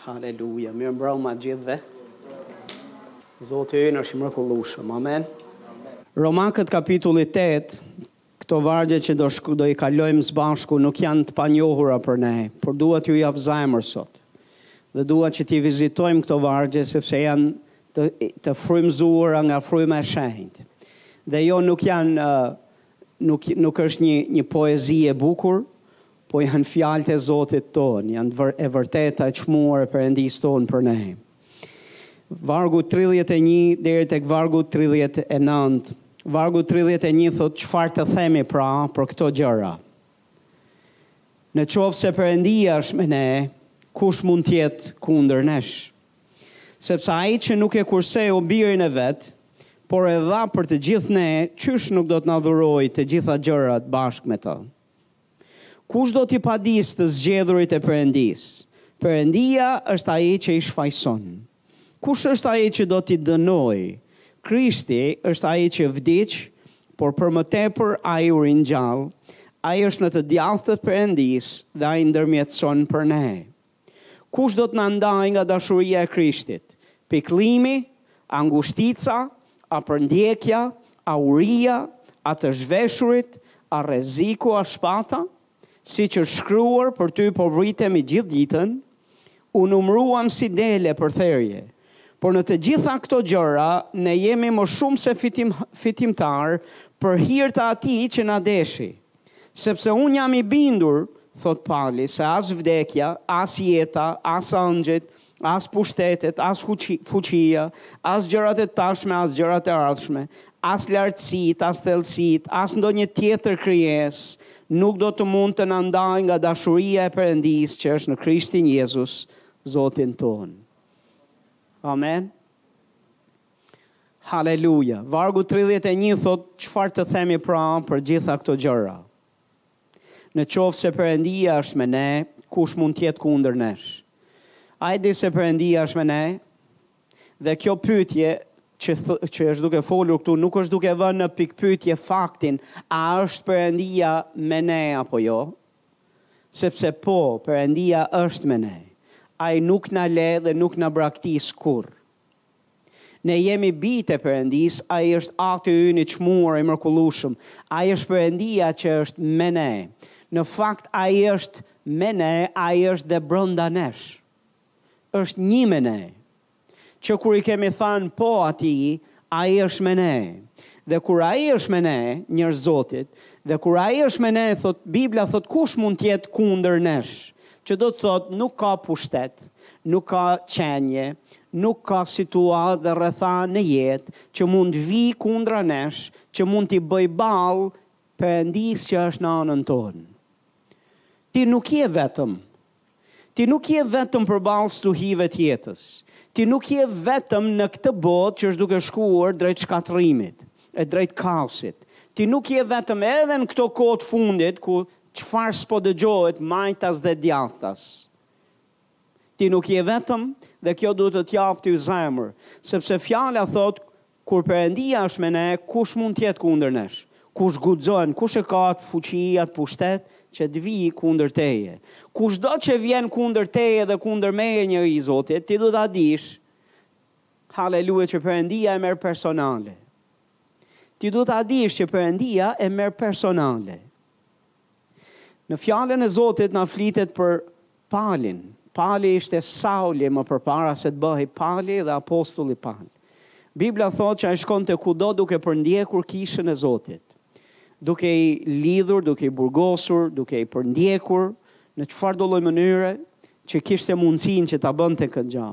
Haleluja, mirëmbrëma të gjithëve. Zoti ynë është i mrekullueshëm, amen. Romakët kapitulli 8, këto vargje që do, shku, do t'i kalojmë së bashku nuk janë të panjohura për ne, por dua t'ju jap zemër sot. Dhe dua që t'i vizitojmë këto vargje, sepse janë të, të frymëzuara nga fryma e shenjtë. Dhe jo nuk janë, nuk, nuk është një, një poezi e bukur, Po janë fjalët e Zotit tonë, janë e vërteta e çmuar e Perëndisë tonë për ne. Vargu 31 deri tek vargu 39. Vargu 31 thotë çfarë të themi pra për këto gjëra. Në qoftë se Perëndia është me ne, kush mund të jetë kundër nesh? Sepse ai që nuk e kurseu birin e vet, por e dha për të gjithë ne, qysh nuk do të na dhurojë të gjitha gjërat bashkë me të. Kush do t'i padisë të zgjedhurit e Perëndisë? Perëndia është ai që i shfajëson. Kush është ai që do t'i dënojë? Krishti është ai që vdiq, por për më tepër ai u ringjall, ai është në të djathtë të Perëndisë dhe ai ndërmjetëson për ne. Kush do të na ndajë nga dashuria e Krishtit? Pikëllimi, a ngushtica, a përndjekja, a uria, a të zhveshurit, a rreziku, a shpata? Siç është shkruar për ty po vritemi gjithë ditën, u numëruam si dele për therje. Por në të gjitha këto gjëra ne jemi më shumë se fitimtarë për hir të Atij që na deshi. Sepse unë jam i bindur, thotë Pali, se as vdekja, as jeta, as ëngjëjt, as pushtetet, as fuqia, as gjërat e tashme, as gjërat e ardhshme, as lartësitë, as thellësitë, as ndonjë tjetër krijesë, nuk do të mund të na ndajë nga dashuria e Perëndisë që është në Krishtin Jezus, Zotin tonë. Amen. Haleluja! Vargu tridhjetë e një thotë çfarë të themi pra për gjitha këto gjëra. Në qoftë se Perëndia është me ne, kush mund të jetë kundër nesh? A e di se Perëndia është me ne? Dhe kjo pyetje që që është duke folur këtu nuk është duke vënë në pikëpyetje faktin a është Perëndia me ne apo jo, sepse po, Perëndia është me ne. Ai nuk na le dhe nuk na braktis kurrë. Ne jemi bijtë e Perëndisë, Ai është Ati ynë i çmuar i mrekullueshëm. Ai është Perëndia që është me ne. Në fakt Ai është me ne, Ai është dhe brenda nesh. Është një me ne. Që kur i kemi thënë po Atij, Ai është me ne. Dhe kur Ai është me ne, njerëz të Zotit, dhe kur Ai është me ne, thotë Bibla thotë kush mund të jetë kundër nesh? Që do të thotë nuk ka pushtet, nuk ka qenie, nuk ka situatë dhe rrethanë në jetë që mund të vijë kundra nesh, që mund t'i bëjë ballë Perëndisë që është në anën tonë. Ti nuk je vetëm. Ti nuk je vetëm përballë stuhive të jetës. Ti nuk je vetëm në këtë botë që është duke shkuar drejt shkatërrimit e drejt kaosit. Ti nuk je vetëm edhe në këto kohë të fundit ku Çfarë s'po dëgjohet majtas dhe djathtas. Ti nuk je vetëm dhe kjo duhet të të japë ty zemër, sepse fjala thotë kur Perëndia është me ne, kush mund të jetë kundër nesh? Kush guxon, kush e ka atë fuqi, atë pushtet që të vijë kundër teje? Kushdo që vjen kundër teje dhe kundër meje njeri i Zotit, ti duhet ta dish, haleluja, që Perëndia e merr personale. Ti duhet ta dish që Perëndia e merr personale. Në Fjalën e Zotit na flitet për Palin. Pali ishte Sauli më përpara se të bëhej Pali dhe apostulli Pal. Bibla thotë që ai shkonte kudo duke përndjekur kishën e Zotit, duke i lidhur, duke i burgosur, duke i përndjekur në çfarëdolloj mënyre që kishte mundësinë që ta bënte këtë gjë.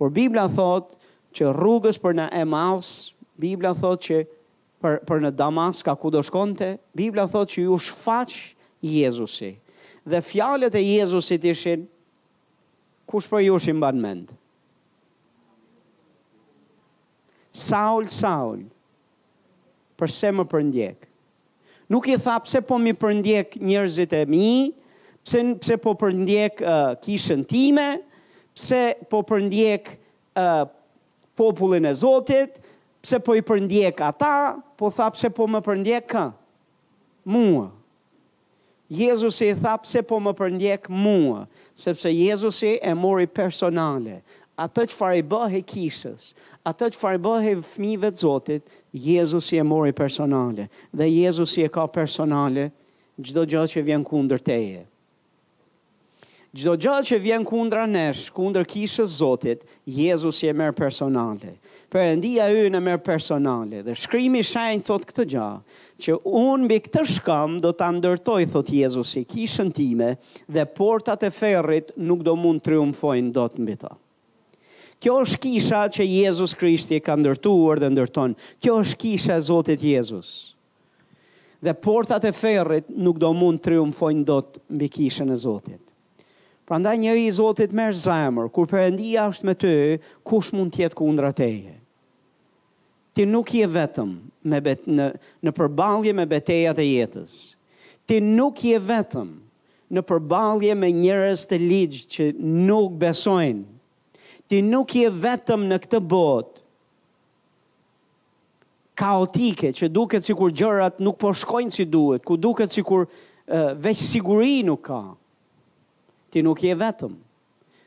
Por Bibla thotë që rrugës për në Emaus, Bibla thotë që Për, për në Damask, a ku do shkonte, Bibla thotë që iu shfaq Jezusi. Dhe fjalët e Jezusit ishin, kush prej jush i mban mend? Saul, Saul, përse më përndjek? Nuk i tha pse po m'i përndjek njerëzit e mi, pse, pse po përndjek uh, kishën time, pse po përndjek uh, Popullin e Zotit, pse po i përndjek ata, po tha pse po më përndjek kë? Mua. Jezusi i tha pse po më përndjek mua, sepse Jezusi e mori personale, atë çfarë i bëhej kishës, atë çfarë i bëhej fëmijëve të Zotit, Jezusi e mori personale, dhe Jezusi e ka personale çdo gjë që vjen kundër teje. Çdo gjë që vjen kundra nesh, kundër kishës Zotit, Jezusi e merr personale. Perëndia ynë e merr personale dhe Shkrimi i Shenjtë thotë këtë gjë, që unë mbi këtë shkëmb do ta ndërtoj, thotë Jezusi, kishën time dhe portat e ferrit nuk do mund triumfojnë dot mbi të. Kjo është kisha që Jezus Krishti e ka ndërtuar dhe ndërton. Kjo është kisha e Zotit Jezus. Dhe portat e ferrit nuk do mund triumfojnë dot mbi kishën e Zotit. Prandaj njeriu i Zotit merr zemër, kur Perëndia është me ty, kush mund të jetë kundra teje? Ti nuk je vetëm me bet, në, në përballje me betejat e jetës. Ti nuk je vetëm në përballje me njerëz të ligj që nuk besojnë. Ti nuk je vetëm në këtë botë kaotike, që duket sikur gjërat nuk po shkojnë si duhet, ku duket sikur veç siguri nuk ka. Ti nuk je vetëm.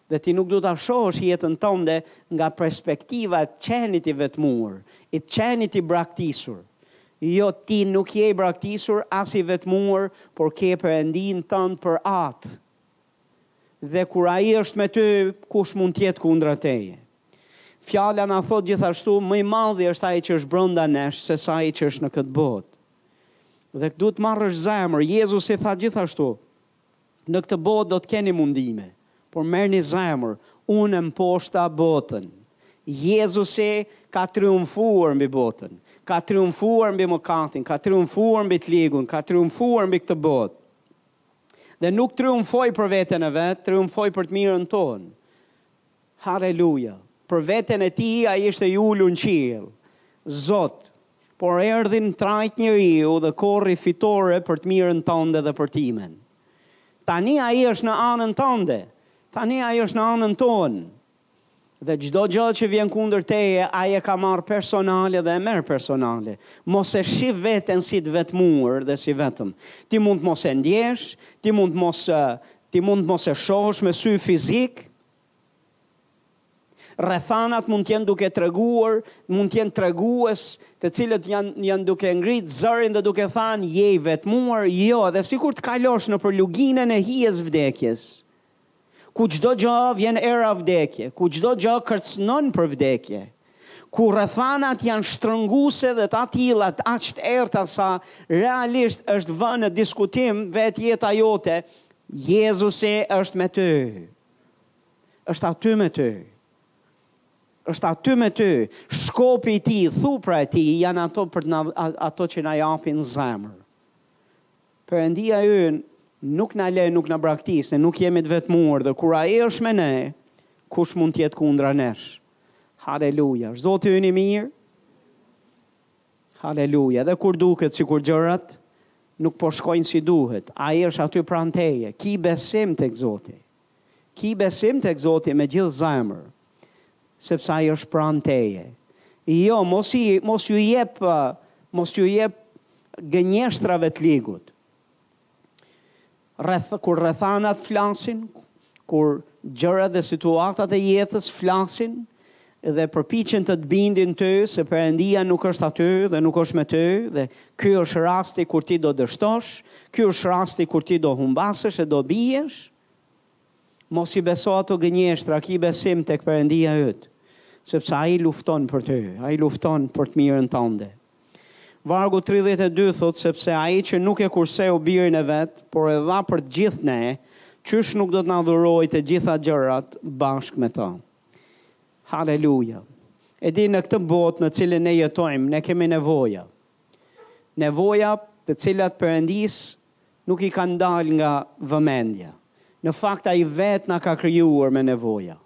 Dhe ti nuk duhet ta shohësh jetën tënde nga perspektiva e të qenit i vetmuar, i të qenit i braktisur. Jo ti nuk je i braktisur as i vetmuar, por ke Perëndinë tënd për atë. Dhe kur Ai është me ty, kush mund të jetë kundra teje? Fjala na thotë gjithashtu, më i madhi është ai që është brenda nesh sesa ai që është në këtë botë. Dhe duhet të marrësh zemër. Jezusi tha gjithashtu, në këtë botë do të keni mundime, por merrni zemër, unë e mposhta botën. Jezusi ka triumfuar mbi botën, ka triumfuar mbi mëkatin, ka triumfuar mbi të ligun, ka triumfuar mbi këtë botë. Dhe nuk triumfoi për veten e vet, triumfoi për të mirën tonë. Haleluja. Për veten e tij ai ishte i ulur në qiell. Zot, por erdhi në trajtë njeriu dhe korri fitore për të mirën tënde dhe për timen. Tani ai është në anën tënde. Tani ai është në anën tonë. Dhe çdo gjë që vjen kundër teje, ai e ka marrë personale dhe e merr personale. Mos e shih veten si të vetmuar dhe si vetëm. Ti mund të mos e ndjesh, ti mund të mos ti mund të mos e shohësh me sy fizikë, rrethanat mund të jenë duke treguar, mund të jenë tregues, të cilët janë janë duke ngrit zërin dhe duke thënë je i vetmuar, jo, edhe sikur të kalosh nëpër luginën e hijes së vdekjes, ku çdo gjë vjen era vdekje, ku çdo gjë kërcënon për vdekje, ku rrethanat janë shtrënguese dhe të atilla aq të errëta sa realisht është vënë në diskutim vetë jeta jote, Jezusi është me ty. Është aty me ty. Është aty me ty. Shkopi i tij, thupra e tij janë ato për na ato që na japin zemër. Perëndia ynë nuk na le nuk na braktis ne nuk jemi të vetmuar dhe kur ai është me ne kush mund të jetë kundra nesh haleluja është zoti ynë i mirë haleluja edhe kur duket sikur gjërat nuk po shkojnë si duhet ai është aty pranë teje ki besim tek zoti Ki besim tek Zoti me gjithë zemër, sepse Ai është pranë teje. Jo, mos i, mos ju jep, mos ju jep gënjeshtrave të ligut. Rreth, kur rrethanat flasin, kur gjërat dhe situatat e jetës flasin, dhe përpiqen të të bindin ty se Perëndia nuk është aty dhe nuk është me ty dhe ky është rasti kur ti do dështosh, ky është rasti kur ti do humbasësh e do biesh. Mos i beso ato gënjeshtra, ki besim tek Perëndia yt, sepse ai lufton për ty, ai lufton për të mirën tënde. Vargu 32 thotë sepse ai që nuk e kurseu birin e vet, por e dha për të gjithë ne, qysh nuk do të na dhurojë të gjitha gjërat bashkë me të. Haleluja! E di në këtë botë në cilën ne jetojmë, ne kemi nevoja. Nevoja të cilat Perëndisë nuk i kanë dalë nga vëmendja. Në fakt Ai vetë na ka krijuar me nevoja.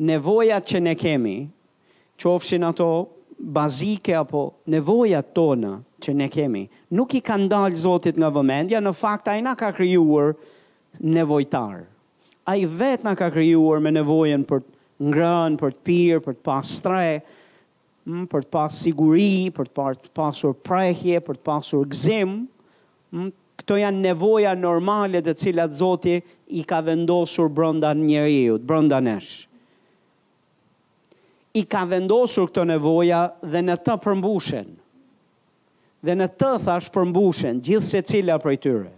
Nevojat që ne kemi, qofshin ato bazike apo nevojat tona që ne kemi, nuk i kanë dalë Zotit nga vëmendja, në fakt Ai na ka krijuar nevojtarë. Ai vetë na ka krijuar me nevojën për të ngrënë, për të pirë, për të pasë strehë, për të pasë siguri, për të parë të pasur prehje, për të pasur gëzim. Këto janë nevoja normale të cilat Zoti i ka vendosur brenda njeriut, brenda nesh. I ka vendosur këto nevoja dhe në të përmbushen. Dhe në të thash përmbushen gjithsecila prej tyre.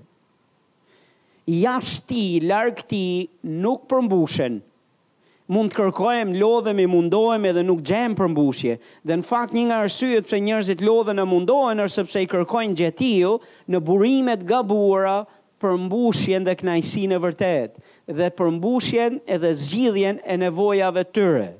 Jashtë tij, larg tij, nuk përmbushen. Mund të kërkojmë, lodhemi, mundohemi dhe nuk gjejmë përmbushje. Dhe në fakt një nga arsyet pse njerëzit lodhen e mundohen është sepse i kërkojnë gjetiu në burime të gabuara përmbushjen dhe kënaqësinë e vërtetë, dhe përmbushjen edhe zgjidhjen e nevojave të tyre.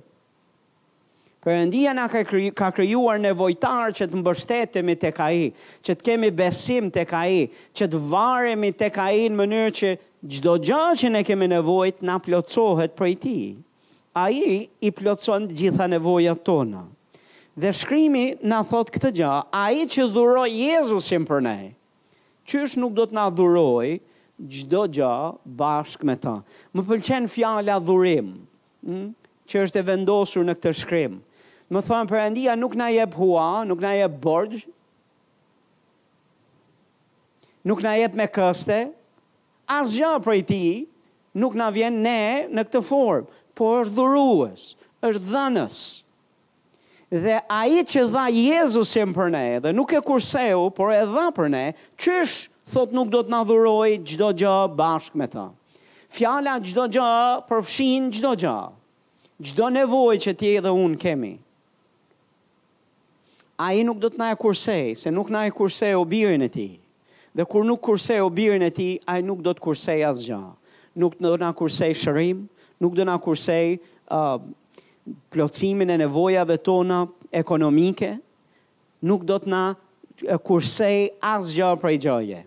Perëndia na ka krijuar nevojtarë që të mbështetemi tek Ai, që të kemi besim tek Ai, që të varemi tek Ai në mënyrë që çdo gjë që ne kemi nevojë të na plotësohet prej Tij. Ai i plotëson të gjitha nevojat tona. Dhe Shkrimi na thotë këtë gjë, Ai që dhuroi Jezusin për ne, qysh nuk do të na dhurojë çdo gjë bashkë me Të? Më pëlqen fjala dhurim. Ëh, që është e vendosur në këtë shkrim. Domethënë Perëndia nuk na jep hua, nuk na jep borxh, nuk na jep me këste, asgjë prej tij nuk na vjen ne në këtë formë, por është dhurues, është dhënës. Dhe Ai që dha Jezusin për ne, dhe nuk e kurseu, por e dha për ne, qysh thotë nuk do të na dhurojë çdo gja bashkë me ta? Fjala çdo gja përfshin çdo gja. Çdo nevojë që ti edhe unë kemi. Ai nuk do të na e kursejë, se nuk na e kurseu Birin e Tij. Dhe kur nuk kurseu birin e tij, ai nuk do të kursejë asgja. Nuk do të na kursejë shërim, nuk do na kursejë plotësimin e nevojave tona ekonomike, nuk do të na kursejë asgja prej gjaje.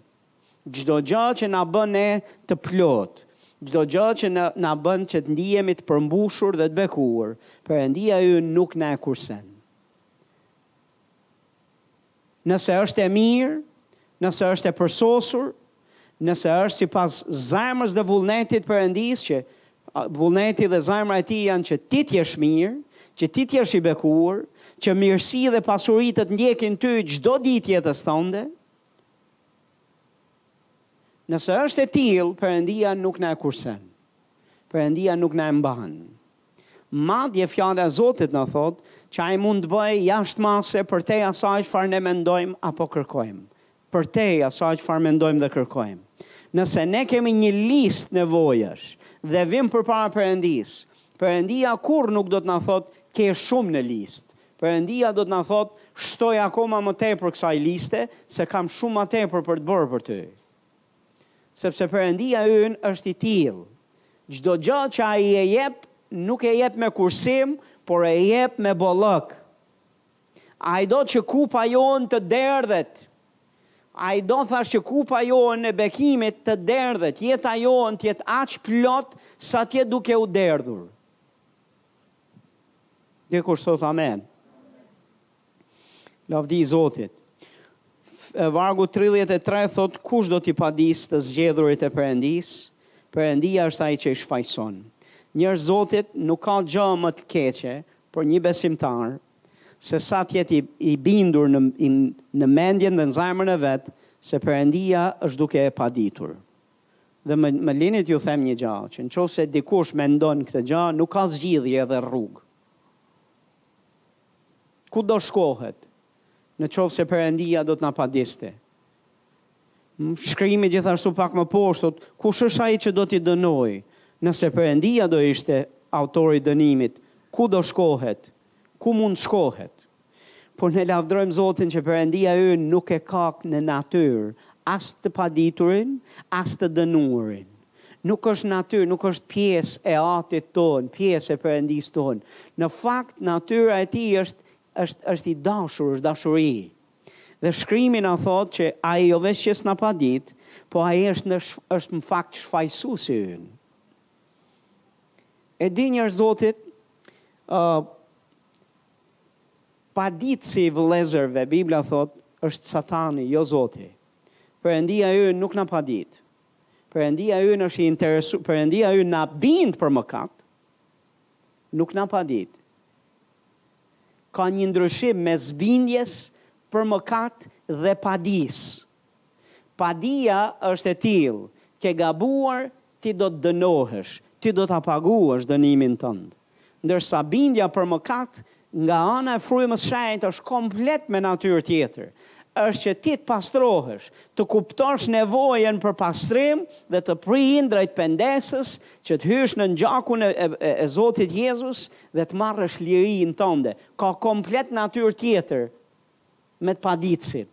Çdo gja që na bën ne të plotë, çdo gja që na bën që të ndihemi të përmbushur dhe të bekuar, Perëndia ynë nuk na e kursen. Nëse është e mirë, nëse është e përsosur, nëse është sipas zemrës dhe vullnetit të Perëndisë që vullneti dhe zemra e tij janë që ti të jesh mirë, që ti të jesh i bekuar, që mirësi dhe pasuri të të ndjekin ty çdo ditë jetës tënde. Nëse është e tillë, Perëndia nuk na e kursen. Perëndia nuk na e mban. Madje Fjala e Zotit na thotë që ai mund të bëjë jashtë mase përtej asaj çfarë ne mendojmë apo kërkojmë. Përtej asaj çfarë mendojmë dhe kërkojmë. Nëse ne kemi një listë nevojash dhe vim përpara Perëndisë, Perëndia kurrë nuk do të na thotë ke shumë në listë. Perëndia do të na thotë shtoji akoma më tepër kësaj liste se kam shumë ma tepër për të bërë për ty. Sepse Perëndia ynë është i tillë, çdo gja që ai e jep, nuk e jep me kursim, por e jep me bollëk. Ai do që kupa jonë të derdhet. Ai do thashë që kupa jonë e bekimit të derdhet, jeta jonë të jetë aq plot sa të jetë duke u derdhur. Dikush të thotë amen. Lavdi Zotit. Vargu tridhjetë e tre thotë, Kush do t'i padisë të zgjedhurit e Perëndisë? Perëndia është ai që i shfajëson. Njerëz të Zotit, nuk ka gja më të keqe për një besimtar se sa të jetë i bindur në në mendjen dhe në zemrën e vet se Perëndia është duke e paditur. Dhe më më lini t'ju them një gja, që në qoftë se dikush mendon këtë gja, nuk ka zgjidhje dhe rrugë. Ku do shkohet në qoftë se Perëndia do të na padiste? Shkrimi gjithashtu pak më poshtë thotë, Kush është ai që do t'i dënojë? Nëse Perëndia do ishte autor i dënimit, ku do shkohet? Ku mund të shkohet? Por ne lavdërojmë Zotin që Perëndia ynë nuk e ka në natyrë as të paditurin, as të dënuarin. Nuk është natyrë, nuk është pjesë e atit tonë, pjesë e Perëndisë tonë. Në fakt, natyra e tij është është është i dashur, është dashuri. Dhe shkrimi na thotë që ai jo veç që s'na padit, po ai është në është në fakt shfajësuesi ynë. E di njerëz Zotit, uh, paditësi i vëllezërve, Biblia thotë, është satani, jo Zoti. Perëndia ynë nuk na padit. Perëndia ynë është i interesuar, Perëndia ynë na bind për mëkat, nuk na padit. Ka një ndryshim mes bindjes për mëkat dhe padisë. Padia është e tillë, ke gabuar, ti do të dënohesh, ti do ta paguash dënimin tënd. Ndërsa bindja për mëkat nga ana e Frymës së Shenjtë është komplet me natyrë tjetër, është që ti të pastrohesh, të kuptosh nevojën për pastrim dhe të prijë drejt pendesës që të hysh nën gjakun e Zotit Jezus dhe të marrësh lirinë tënde. Ka komplet natyrë tjetër me të paditësin.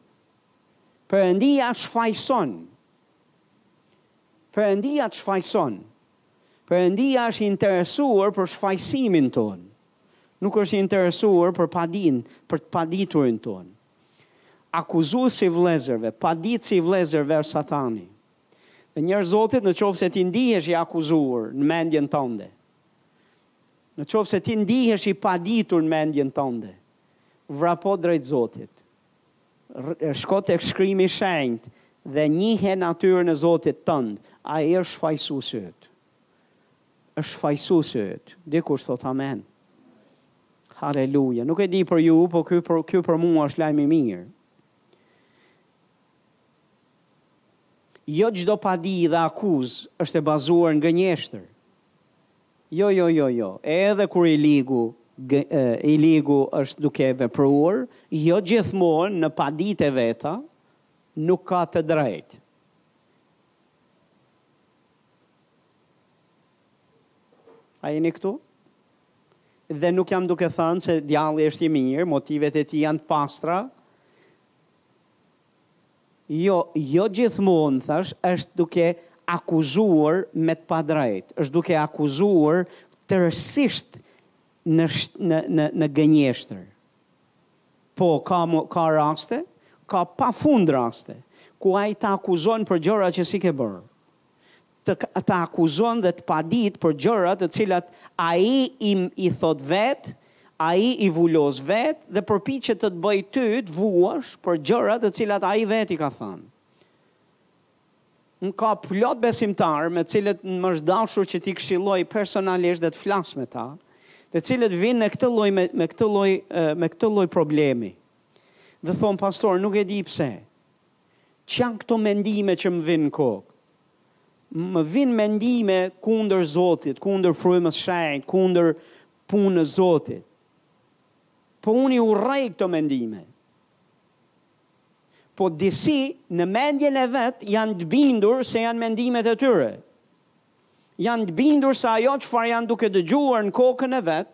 Perëndia shfajëson. Perëndia të shfajëson. Perëndia është i interesuar për shfajësimin tonë. Nuk është i interesuar për padinë, për të paditurin tonë. Akuzuesi i vëllezërve, paditësi i vëllezërve është Satani. Dhe njerëz Zotit, në qoftë se ti ndihesh i akuzuar në mendjen tënde, në qoftë se ti ndihesh i paditur në mendjen tënde, vrapo drejt Zotit. Shko tek Shkrimi i Shenjtë dhe njihe natyrën e Zotit tënd. Ai është Shfajësuesi yt. Është Shfajësuesi yt. Dikush thotë Amen. Haleluja. Nuk e di për ju, po ky për ky për mua është lajm i mirë. Jo çdo padi dhe akuzë është e bazuar në gënjeshtër. Jo jo jo jo edhe kur i ligu i ligu është duke vepruar jo gjithmonë në paditë e veta nuk ka të drejtë. A jeni këtu? Dhe nuk jam duke thënë se djalli është i mirë, motivet e tij janë të pastra, Jo, jo gjithmonë, thash, është duke akuzuar me të padrejtë, është duke akuzuar tërësisht në në në në gënjeshtër. Po, ka ka raste, ka pafund raste, ku ai të akuzon për gjëra që s'i ke bërë. të të akuzon dhe të padit për gjëra të cilat ai i i thotë vetë, ai i vulos vetë dhe përpiqet të të bëjë ty të vuash për gjëra të cilat ai vetë i ka thënë. Unë ka plot besimtarë me të cilët më është dashur që t'i këshilloj personalisht dhe të flas me ta, të cilët vijnë me këtë lloj me, me këtë lloj me këtë lloj problemi. Dhe thonë pastor, nuk e di pse. Ç'janë këto mendime që më vijnë në kokë? Më vijnë mendime kundër Zotit, kundër Frymës Shenjtë, kundër punës së Zotit. Po unë i urrej këto mendime. Po disi në mendjen e vet janë të bindur se janë mendimet e tyre. janë të bindur se ajo çfarë janë duke dëgjuar në kokën e vet,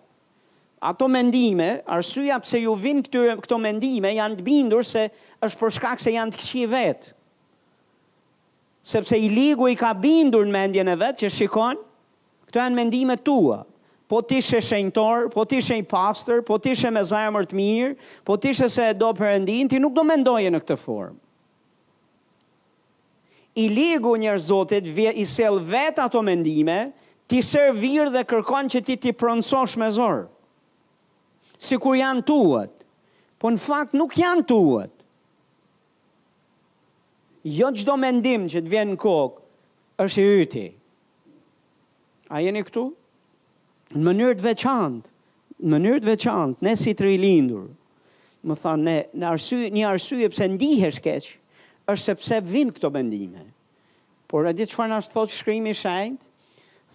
ato mendime, arsyeja pse ju vijnë këto mendime, janë të bindur se është për shkak se janë të këqij vetë. Sepse i ligu i ka bindur në mendjen e vet që shikon, këto janë mendimet e tua. Po të ishe shenjtor, po të ishe i pastër, po të ishe me zemër të mirë, po të ishe se e do Perëndinë, ti nuk do mendoje në këtë formë. I ligu njerëz Zotit i sjell vetë ato mendime t'i servir dhe kërkon që ti t'i pronësosh me zor sikur janë tuat po në fakt nuk janë tuat jo çdo mendim që të vjen në kokë është i yti A jeni këtu? Në mënyrë të veçantë, në mënyrë të veçantë, ne si të rilindur, më thanë, ne, në arsye, një arsye pse ndihesh keq, është sepse vijnë këto mendime. Por e di çfarë na thotë shkrimi i shenjtë?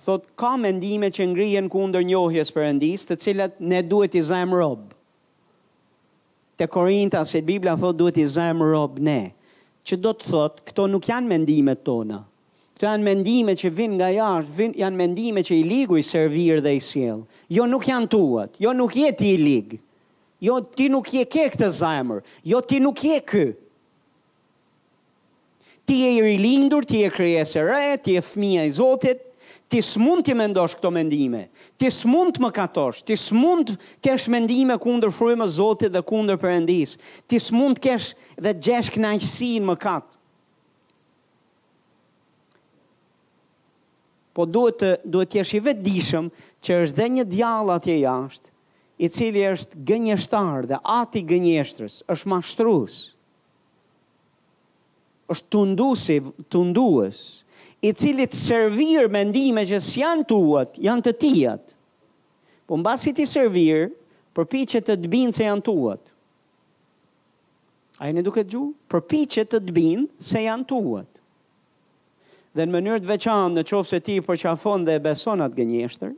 Thotë ka mendime që ngrihen kundër njohjes Perëndisë, të cilat ne duhet t'i zëmë rob. Te Korintasit Bibla thotë duhet t'i zëmë rob ne. Që do të thotë këto nuk janë mendimet tona. Këto janë mendime që vijnë nga jashtë, vijnë janë mendime që i ligu i servir dhe i sjell. Jo nuk janë tuat, jo nuk je ti i lig. Jo ti nuk je ke këtë zemër, jo ti nuk je ky. Ti je i rilindur, ti je krijesë e re, ti je fëmija i Zotit, ti s'mund t'i mendosh këto mendime, ti s'mund të mëkatosh, ti s'mund të kesh mendime kundër frymës Zotit dhe kundër Perëndisë, ti s'mund të kesh dhe të gjesh kënaqësi në mëkat. Po duhet të duhet të jesh i vetëdijshëm që është dhe një djall atje jashtë, i cili është gënjeshtar dhe ati i gënjeshtrës, është mashtrues. është tunduesi, tundues, i cili të servir mendime që s'janë tuat, janë të tijat. Po mbasi t'i servir, përpiqet të të bind se janë tuat. A jeni duke dëgju? Përpiqet të të bind se janë tuat. dhe në mënyrë të veçantë në qoftë se ti i përqafon dhe e beson atë gënjeshtër,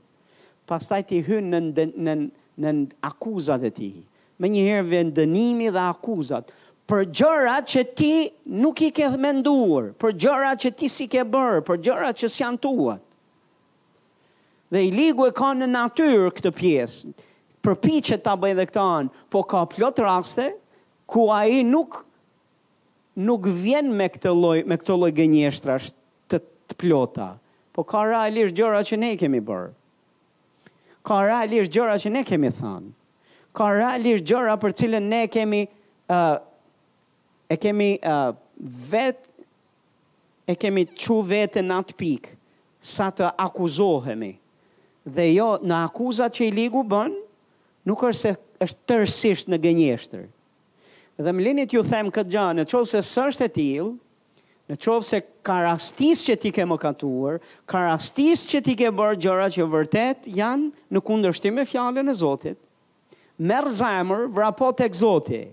pastaj ti hyn nën nën nën akuzat e tij. Menjëherë vjen dënimi dhe akuzat për gjëra që ti nuk i ke menduar, për gjëra që ti s'i ke bërë, për gjëra që s'janë tuat. Dhe i ligu e ka në natyrë këtë pjesë, përpiqet ta bëjë dhe këtë anë, po ka plot raste ku ai nuk nuk vjen me këtë lloj me këto lloj gënjeshtrash të të plota po ka realisht gjëra që ne i kemi bërë ka realisht gjëra që ne kemi thanë ka realisht gjëra për cilën ne kemi uh, e kemi uh, vet e kemi çu veten në atë pikë sa të akuzohemi dhe jo në akuzat që i ligu bën nuk është se është tërësisht në gënjeshtër Dhe më lini t'ju them këtë gja, në qoftë se s'është e tillë, në qoftë se ka rastis që ti ke mëkatuar, ka rastis që ti ke bërë gjëra që vërtet janë në kundërshtim me Fjalën e Zotit, merr zemër, vrapo tek Zoti.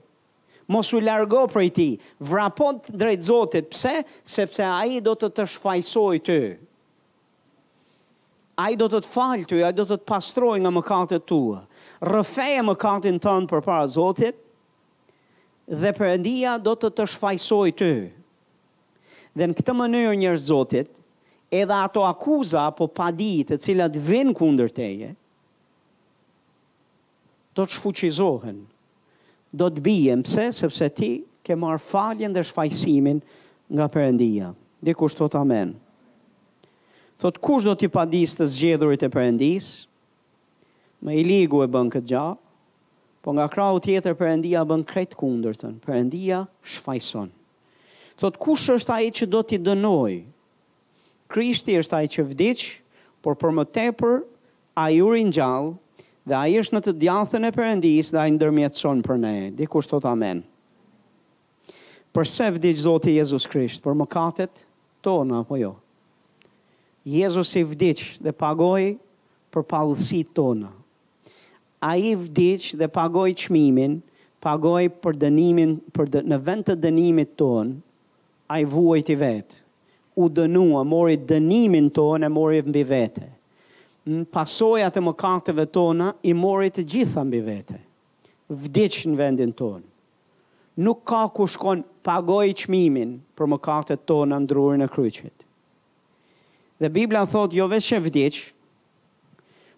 Mos u largo prej tij, vrapo drejt Zotit, pse? Sepse ai do të të shfajësojë ty. Ai do të të falë ty, ai do të të pastrojë nga mëkatet tua. Rrëfeje mëkatin tënd përpara Zotit dhe Perëndia do të të shfajësojë ty. Dhe në këtë mënyrë njerëz të Zotit, edhe ato akuza apo padi të cilat vijnë kundër teje, do të shfuqizohen, do të bien, pse, sepse ti ke marrë faljen dhe shfajësimin nga Perëndia. Dikush thotë amen. Thotë kush do t'i padisë të zgjedhurit e Perëndisë? Më i ligu e bën këtë gja, po nga krahu tjetër Perëndia bën krejt kundërtën, Perëndia shfajëson. Thotë kush është ai që do t'i dënojë? Krishti është ai që vdiq, por për më tepër Ai u ringjall dhe Ai është në të djathtën e Perëndisë dhe Ai ndërmjetëson për ne. Dikush thotë amen. Përse vdiq Zoti Jezus Krisht? Për mëkatet tona, apo jo? Jezusi vdiq dhe pagoi për paudhësitë tona. Ai vdiq dhe pagoi çmimin, pagoi për dënimin, për dë, në vend të dënimit tonë, Ai vuajti vetë, u dënua, mori dënimin tonë e mori mbi vete. Pasojat e mëkateve tona i mori të gjitha mbi vete. Vdiq në vendin tonë. Nuk ka ku shkon, pagoi çmimin për mëkatet tona në drurin e kryqit. Dhe Bibla thotë jo veç që vdiq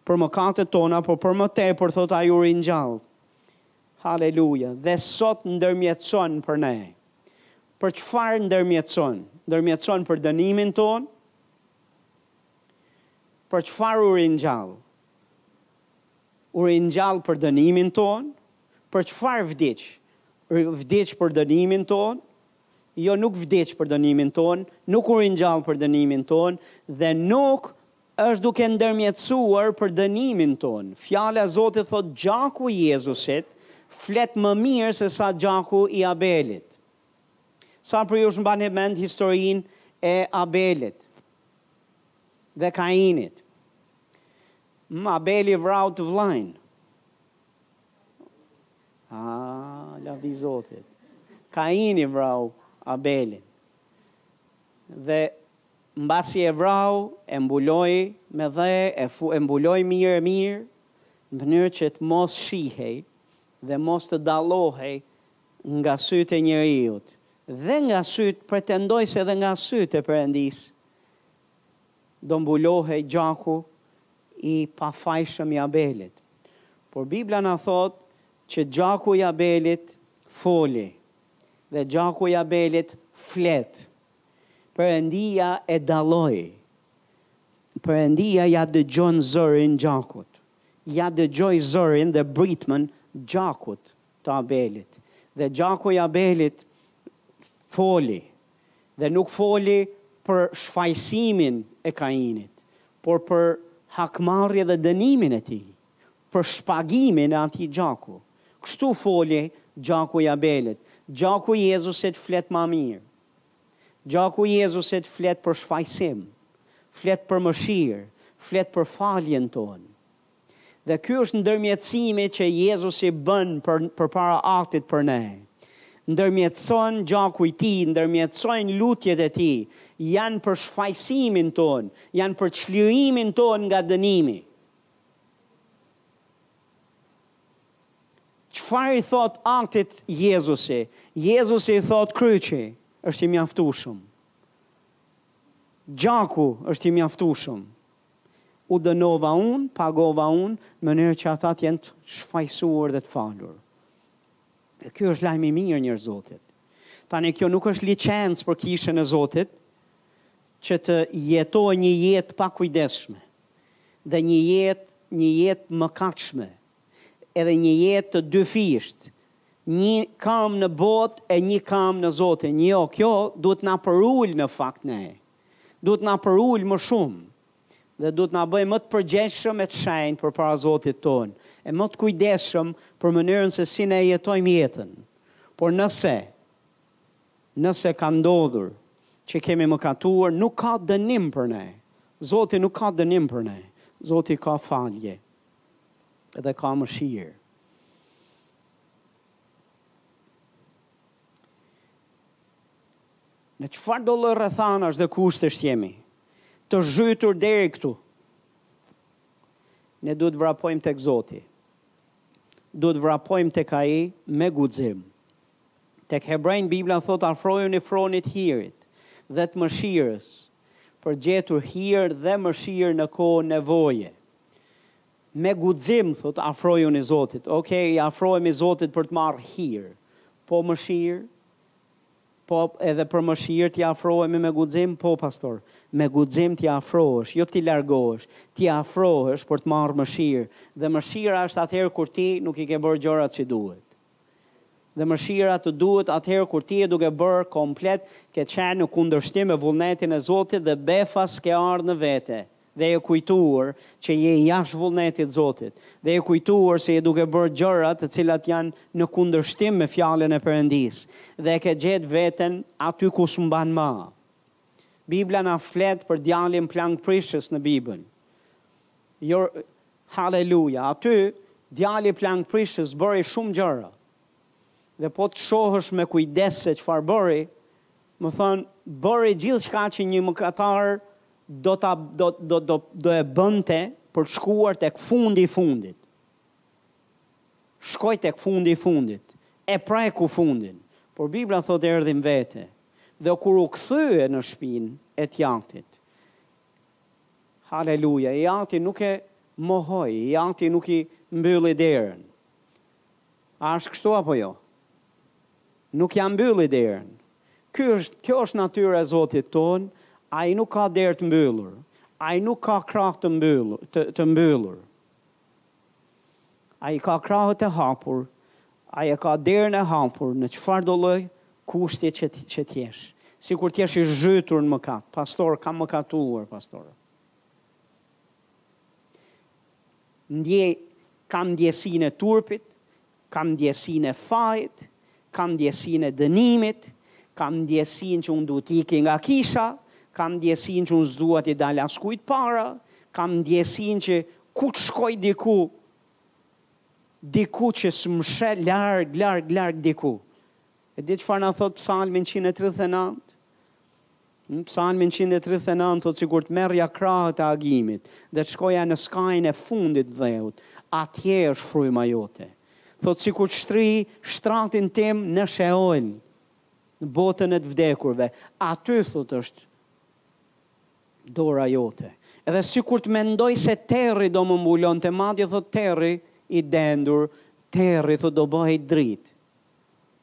për mëkatet tona, por për më tepër thotë ai u ringjall. Haleluja. Dhe sot ndërmjetëson për ne. Për çfarë ndërmjetëson? Ndërmjetëson për dënimin tonë? Për çfarë u ringjall? U ringjall për dënimin tonë? Për çfarë vdiq? Vdiq për dënimin tonë? Jo, nuk vdiq për dënimin tonë, nuk u ringjall për dënimin tonë dhe nuk Është duke ndërmjetësuar për dënimin tonë. Fjala e Zotit thotë gjaku i Jezusit flet më mirë se sa gjaku i Abelit. Sa prej jush mbani mend historinë e Abelit dhe Kainit? Mm, Abeli vrau të vllain. Ah, lavdi Zotit. Kaini vrau Abelin. Dhe mbasi e vrau, e mbuloi me dhe e e mbuloi mirë e mirë, në mënyrë që të mos shihej dhe mos të dallohej nga sytë e njeriut, dhe nga sytë, pretendoi se edhe nga sytë e Perëndisë, do mbulohej gjaku i pafajshëm i Abelit. Por Bibla na thotë që gjaku i Abelit foli. Dhe gjaku i Abelit flet. Perëndia e dalloi. Perëndia ia dëgjon zërin gjakut. Ia dëgjoi zërin dhe britmën gjakut të Abelit. Dhe gjaku i Abelit foli. Dhe nuk foli për shfajësimin e Kainit, por për hakmarrje dhe dënimin e tij. për shpagimin e atij gjaku. Kështu foli gjaku i Abelit. Gjaku i Jezusit flet ma mirë. Gjaku i Jezusit flet për shfajësim, flet për mëshirë, flet për faljen tonë. Dhe ky është ndërmjetësimi që Jezusi bën për, përpara Atit për ne. Ndërmjetëson gjaku i tij, ndërmjetësojnë lutjet e tij, janë për shfajësimin tonë, janë për çlirimin tonë nga dënimi. Çfarë i thotë Atit Jezusi? Jezusi i thotë kryqi është i mjaftueshëm. Gjaku është i mjaftueshëm. U dënova unë, pagova unë, në mënyrë që ata të jenë të shfajësuar dhe të falur. Dhe kjo është lajm i mirë, njerëz të Zotit. Tani kjo nuk është licencë për kishën e Zotit, që të jetojë një jetë të pakujdesshme. dhe një jetë, një jetë të mëkatshme, edhe një jetë të dyfishtë, një kamë në botë e një kamë në Zotin. Jo, kjo duhet na përulë në fakt ne. Duhet na përulë më shumë dhe duhet na bëjë më të përgjegjshëm e të shenjtë përpara Zotit tonë, e më të kujdesshëm për mënyrën se si ne jetojmë jetën. Por nëse. Nëse ka ndodhur që kemi mëkatuar, nuk ka dënim për ne. Zoti nuk ka dënim për ne. Zoti ka falje dhe ka mëshirë. Në çfarëdo lloj rrethanash dhe kushtesh jemi, të zhytur deri këtu. Ne duhet vrapojmë tek Zoti. Duhet vrapojmë tek Ai me guxim. Tek hebrenjtë Bibla thotë afrojuni fronit të hirit dhe të mëshirës për të gjetur hir dhe mëshirë në kohë nevoje. Me guxim thotë afrojuni Zotit. Ok, i afrohemi Zotit për të marrë hir. Po mëshirë? Po edhe për mëshirë t'i afrohemi me guxim? Po pastor, me guxim t'i afrohesh, jo t'i largohesh, t'i afrohesh për të marrë mëshirë. Dhe mëshira është atëherë kur ti nuk i ke bërë gjërat si duhet. Dhe mëshira të duhet atëherë kur ti je duke bërë komplet, ke qenë në kundërshtim me vullnetin e Zotit dhe befas ke ardhë në vete dhe je kujtuar që je jashtë vullnetit të Zotit dhe je kujtuar se je duke bërë gjëra të cilat janë në kundërshtim me Fjalën e Perëndisë dhe e ke gjetë veten aty ku s'mban më. Bibla na flet për djalin plangprishës në Bibël. Jo, haleluja, aty djali plangprishës bëri shumë gjëra. Dhe po të shohësh me kujdes se çfarë bëri, me thënë, bëri gjithçka që një mëkatar do, ta, do, do, do, do e bënte për të shkuar tek fundi i fundit. Shkoi tek fundi i fundit, e preku fundin, por Bibla thotë erdhi n'vete, dhe kur u kthye në shpinë e t'jatit, Haleluja, i ati nuk e mohoi, i ati nuk i mbylli derën. A është kështu apo jo? Nuk ja mbylli derën. Ky është, kjo është natyra e Zotit tonë, Ai nuk ka derë të mbyllur, Ai nuk ka krahë të mbyllur, të, të mbyllur. Ai ka krahët e hapur, ai e ka derën e hapur në çfarëdo lloj kushti që që të jesh. Sikur të jesh i zhytur në mëkat, pastor, kam mëkatuar, pastor. Ndjej kam ndjesinë e turpit, Kam ndjesinë e fajit, kam ndjesinë e dënimit, kam ndjesinë që unë du të iki nga kisha, kam ndjesinë që unë s'dua t'i dal askujt para, kam ndjesinë që ku të shkoj diku, diku që s'më sheh larg, larg, larg diku. E di çfarë na thotë Psalmi njëqind e tridhjetë e nëntë? Në Psalmin qind e tridhjetë e nëntë thotë sikur të merrja krahët e agimit dhe të shkoja në skajin e fundit të dheut, atje është fryma jote. Thotë sikur të shtrij shtratin tim në Sheol, në botën e të vdekurve, aty thotë është dora jote. Edhe sikur të mendoj se terri do më mbulonte, madje thotë terri i dendur, terri thotë do bëhej dritë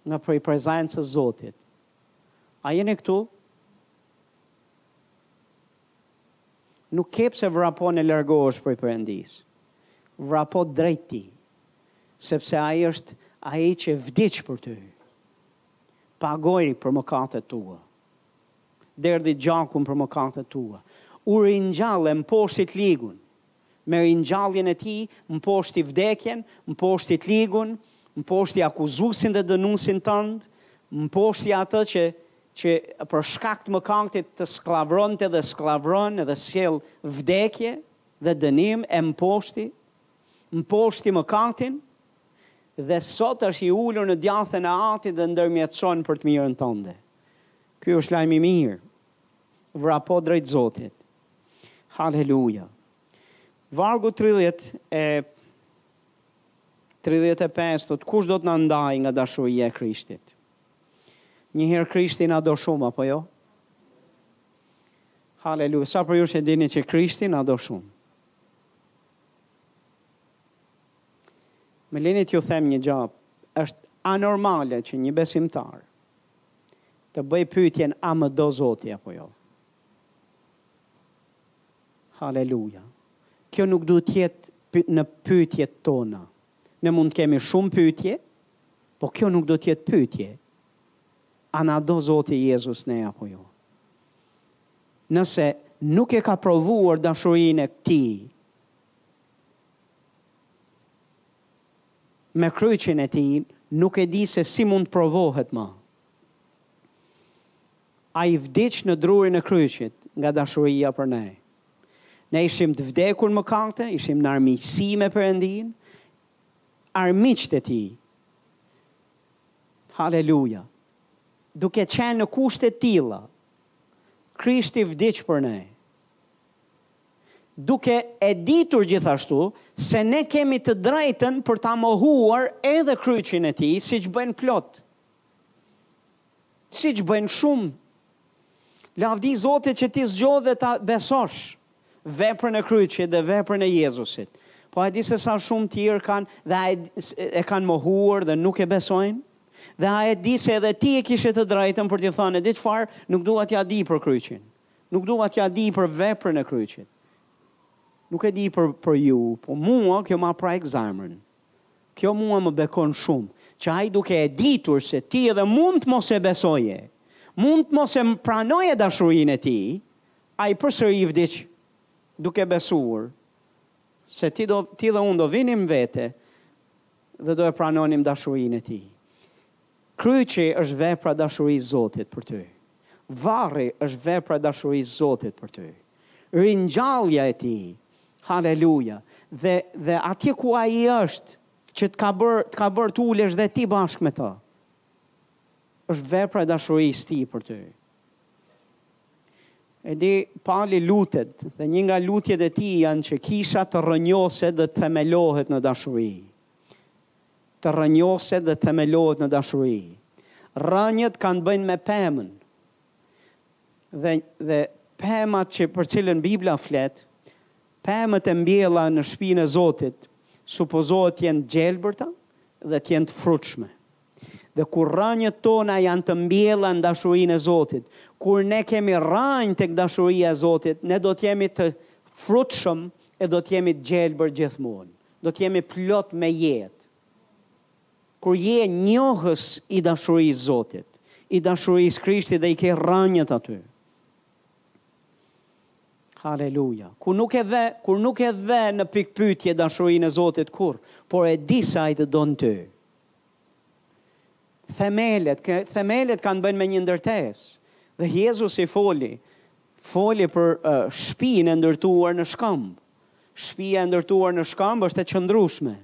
nga prej prezencës së Zotit. A jeni këtu? Nuk ke pse vrapon e largohesh prej Perëndisë. Vrapo drejt Tij, sepse Ai është Ai që vdiq për ty. Pagoi për mëkatet tua. Derdhi gjakun për mëkatet tua. U ringjall e mposhti t'ligun. Me ringjalljen e tij, mposhti vdekjen, mposhti t'ligun, mposhti akuzuesin dhe dënuesin tënd, mposhti atë që që për shkak të mëkatit të skllavëronte dhe skllavëron dhe sjell vdekje dhe dënim, e mposhti, mposhti mëkatin, dhe sot është i ulur në të djathtën e Atit dhe ndërmjetëson për të mirën tënde. Ky është lajmi i mirë. Vrapo drejt Zotit. Hallelujah. Vargu 30 e 35 thot kush do të na ndajë nga dashuria e Krishtit? Njëherë Krishti na do shumë apo jo? Hallelujah. Sa prej jush e dini që Krishti na do shumë. Më lini t'ju them një gjë, është anormale që një besimtar Të bëj pyetjen a më do Zoti apo jo. Haleluja. Kjo nuk duhet të jetë në pyetjet tona. Ne mund të kemi shumë pyetje, po kjo nuk duhet të jetë pyetje. A na do Zoti Jezus ne apo jo? Nëse nuk e ka provuar dashurinë e Tij, Me kryqin e tij nuk e di se si mund të provohet më. Ai vdiq në drurin e kryqit nga dashuria për ne. Ne ishim të vdekur në mëkate, ishim në armiqësi me Perëndinë, armiqtë e tij. Haleluja! Duke qenë në kushte të tilla, Krishti vdiq për ne. duke e ditur gjithashtu se ne kemi të drejtën për ta mohuar edhe kryqin e tij, siç bëjnë plot. Siç bëjnë shumë. Lavdi Zotit që ti zgjodhe ta besosh veprën e kryqit dhe veprën e Jezusit. Po a e di se sa shumë tjerë kanë dhe e, e kanë mohuar dhe nuk e besojnë? Dhe a e di se edhe ti e kishe të drejtën për t'i thënë, e di çfarë, nuk dua t'ja di për kryqin. Nuk dua t'ja di për veprën e kryqit. Nuk e di për për ju, po mua kjo ma prek zemrën. Kjo mua më bekon shumë, që ai duke e ditur se ti edhe mund të mos e besoje, mund të mos e pranoje dashurinë e tij, ai përsëri vdiq duke besuar se ti do ti dhe unë do vinim vete dhe do e pranonim dashurinë e tij. Kryqi është vepra e dashurisë Zotit për ty. Varri është vepra e dashurisë Zotit për ty. Ringjallja e Tij, haleluja, dhe, dhe atje ku Ai është, që të ka bërë të ka bërë të ulesh dhe ti bashkë me të, është vepra e dashurisë Tij për ty. E di, Pali lutet, dhe një nga lutjet e tij janë që kisha të rrënjoset dhe të themelohet në dashuri. të rrënjoset dhe të themelohet në dashuri. Rrënjët kanë të bëjnë me pemën. Dhe dhe pemat që për cilën Bibla flet, pemët e mbjella në shpinë e Zotit, supozohet të jenë të gjelbërta dhe të jenë të frutshme. Dhe kur rrënjët tona janë të mbjella në dashurinë e Zotit, kur ne kemi rrënjë tek dashuria e Zotit, ne do të jemi të frutshëm e do të jemi të gjelbër gjithmonë. Do të jemi plot me jetë. Kur je njohës i dashurisë Zotit, i dashurisë Krishtit dhe i ke rrënjët aty. Haleluja. Kur nuk e ve, kur nuk e ve në pikpyetje dashurinë e Zotit kurrë, por e di se ai të don ty. Themelet, themelet kanë bëjnë me një ndërtesë. Dhe Jezusi foli, foli për uh, shpinë e ndërtuar në shkëmb. Shpija e ndërtuar në shkëmb është e qëndrueshme.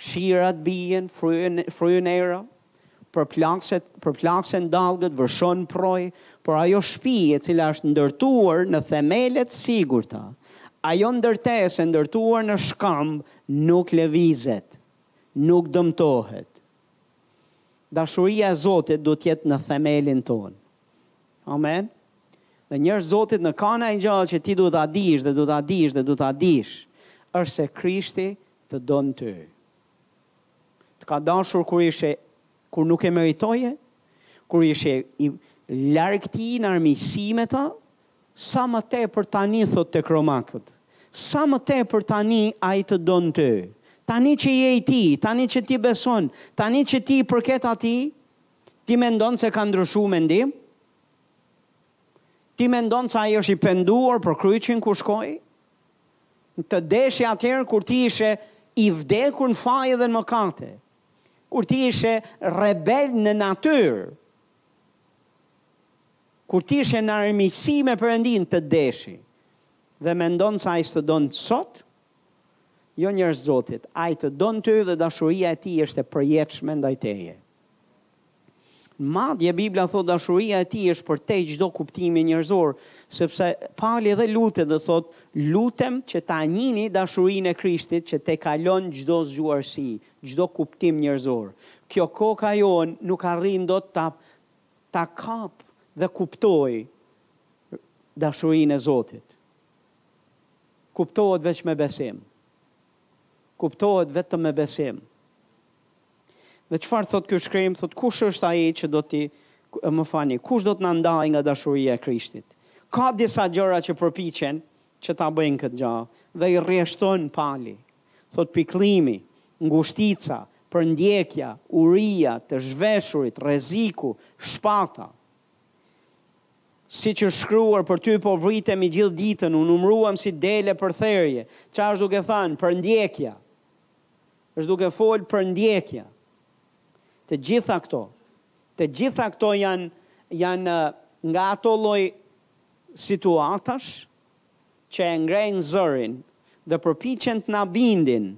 Shirat bien, fryn era, përplaksen dallgët, vërshon prroi, por ajo shpi e cila është ndërtuar në themele të sigurta, ajo ndërtesë e ndërtuar në shkëmb nuk lëvizet, nuk dëmtohet. Dashuria e Zotit duhet të jetë në themelin tonë. Amen. Dhe njerëz Zotit, një gja që ti duhet ta dish dhe duhet ta dish dhe duhet ta dish është se Krishti të don ty. Të ka dashur kur ishe kur nuk e meritoje, kur ishe larg tij në armiqësi me të, sa më tepër tani thotë te Romakët. Sa më tepër tani ai të don ty. Tani që je i tij, tani që ti beson, tani që ti i përket atij, Ti mendon se ka ndryshu mendim? Ti mendon se ai është i penduar për kryqin ku shkoi? Të deshi atëherë kur ti ishe i vdekur në faje dhe në mëkate, kur ti ishe rebel në natyrë, kur ti ishe në armiqësi me Perëndinë, të deshi. Dhe mendon se ai s'të don sot? Jo njerëz Zotit, ai të don ty dhe dashuria e tij është e përjetshme ndaj teje. Madje Bibla thotë dashuria e tij është përtej çdo kuptimi njerëzor, sepse Pali edhe lutet dhe thotë, lutem që ta njini dashurinë e Krishtit që tejkalon çdo zgjuarsi, çdo kuptim njerëzor. Kjo koka jonë nuk arrin dot ta ta kapë dhe kuptojë dashurinë e Zotit. Kuptohet veç me besim. Kuptohet vetëm me besim. Dhe çfarë thotë ky shkrim? Thotë kush është ai që do t... më falni, kush do të na ndajë nga dashuria e Krishtit? Ka disa gjëra që përpiqen që ta bëjnë këtë gjë dhe i rreshton Pali. Thotë pikëllimi, ngushtica, përndjekja, uria, të zhveshurit, rreziku, shpata. Siç është shkruar për ty po vritemi gjithë ditën, u numëruam si dele për therje. Çfarë është duke thënë? Përndjekja. Është duke folë përndjekja. Të gjitha këto, të gjitha këto janë janë nga ato lloj situatash që e ngrejnë zërin dhe përpiqen të na bindin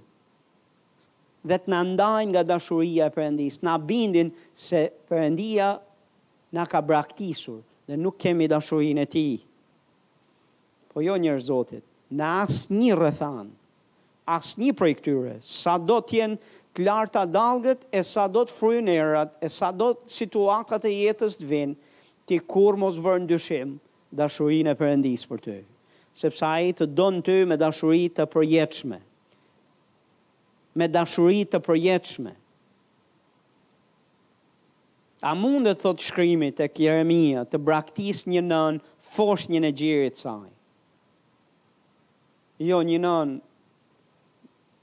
dhe të na ndajnë nga dashuria e Perëndisë, të na bindin se Perëndia na ka braktisur dhe nuk kemi dashurinë e Tij. Po jo njerëz Zotit, në asnjë rrethanë, asnjë prej këtyre, sado të jenë të larta dallgët e sado të fryjnë erat e sado situatat e jetës të vinë, ti kurrë mos vër në dyshim dashurinë e Perëndisë për ty, sepse Ai të don ty me dashuri të përjetshme. Me dashuri të përjetshme. A mundet thotë shkrimi tek Jeremia të braktisë një nanë foshnjën e gjirit të saj? Jo, një nanë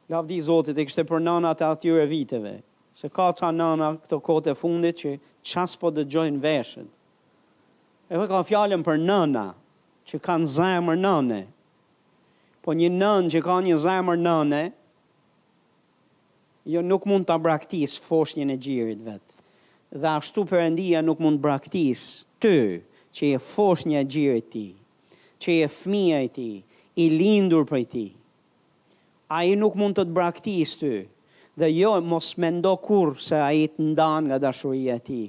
lavdi Zotit e kishte për nanat e atyre viteve, se ka ca nana këto kohët e fundit që ça s'po dëgjojnë veshët. Edhe ka fjalën për nana që kanë zemër nane. Po një nanë që ka një zemër nane Jo nuk mund ta braktisë foshnjën e gjirit vet dhe ashtu Perëndia nuk mund të braktisë ty që je foshnja e gjirit të Tij, që je fëmija i Tij, i lindur prej Tij. Ai nuk mund të të braktisë ty dhe jo mos mendo kurrë se Ai të ndan nga dashuria e Tij.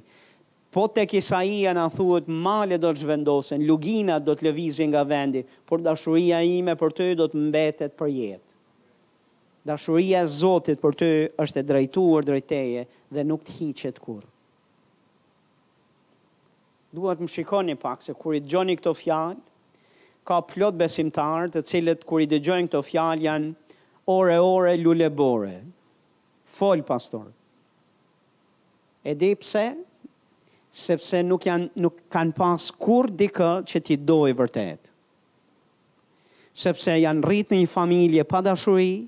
Po tek Isaia na thuhet male do të zhvendosen, luginat do të lëvizin nga vendi, por dashuria ime për ty do të mbetet përjetë. Dashuria e Zotit për ty është e drejtuar drejt teje dhe nuk të hiqet kurrë. Duhet më shikoni pak se kur i dëgjoni këto fjalë, ka plot besimtarë të cilët kur i dëgjojnë këto fjalë janë ore ore lule bore. Fol pastor. E di pse? Sepse nuk janë nuk kanë pas kurrë dikë që t'i dojë vërtet. sepse janë rrit në një familje pa dashuri,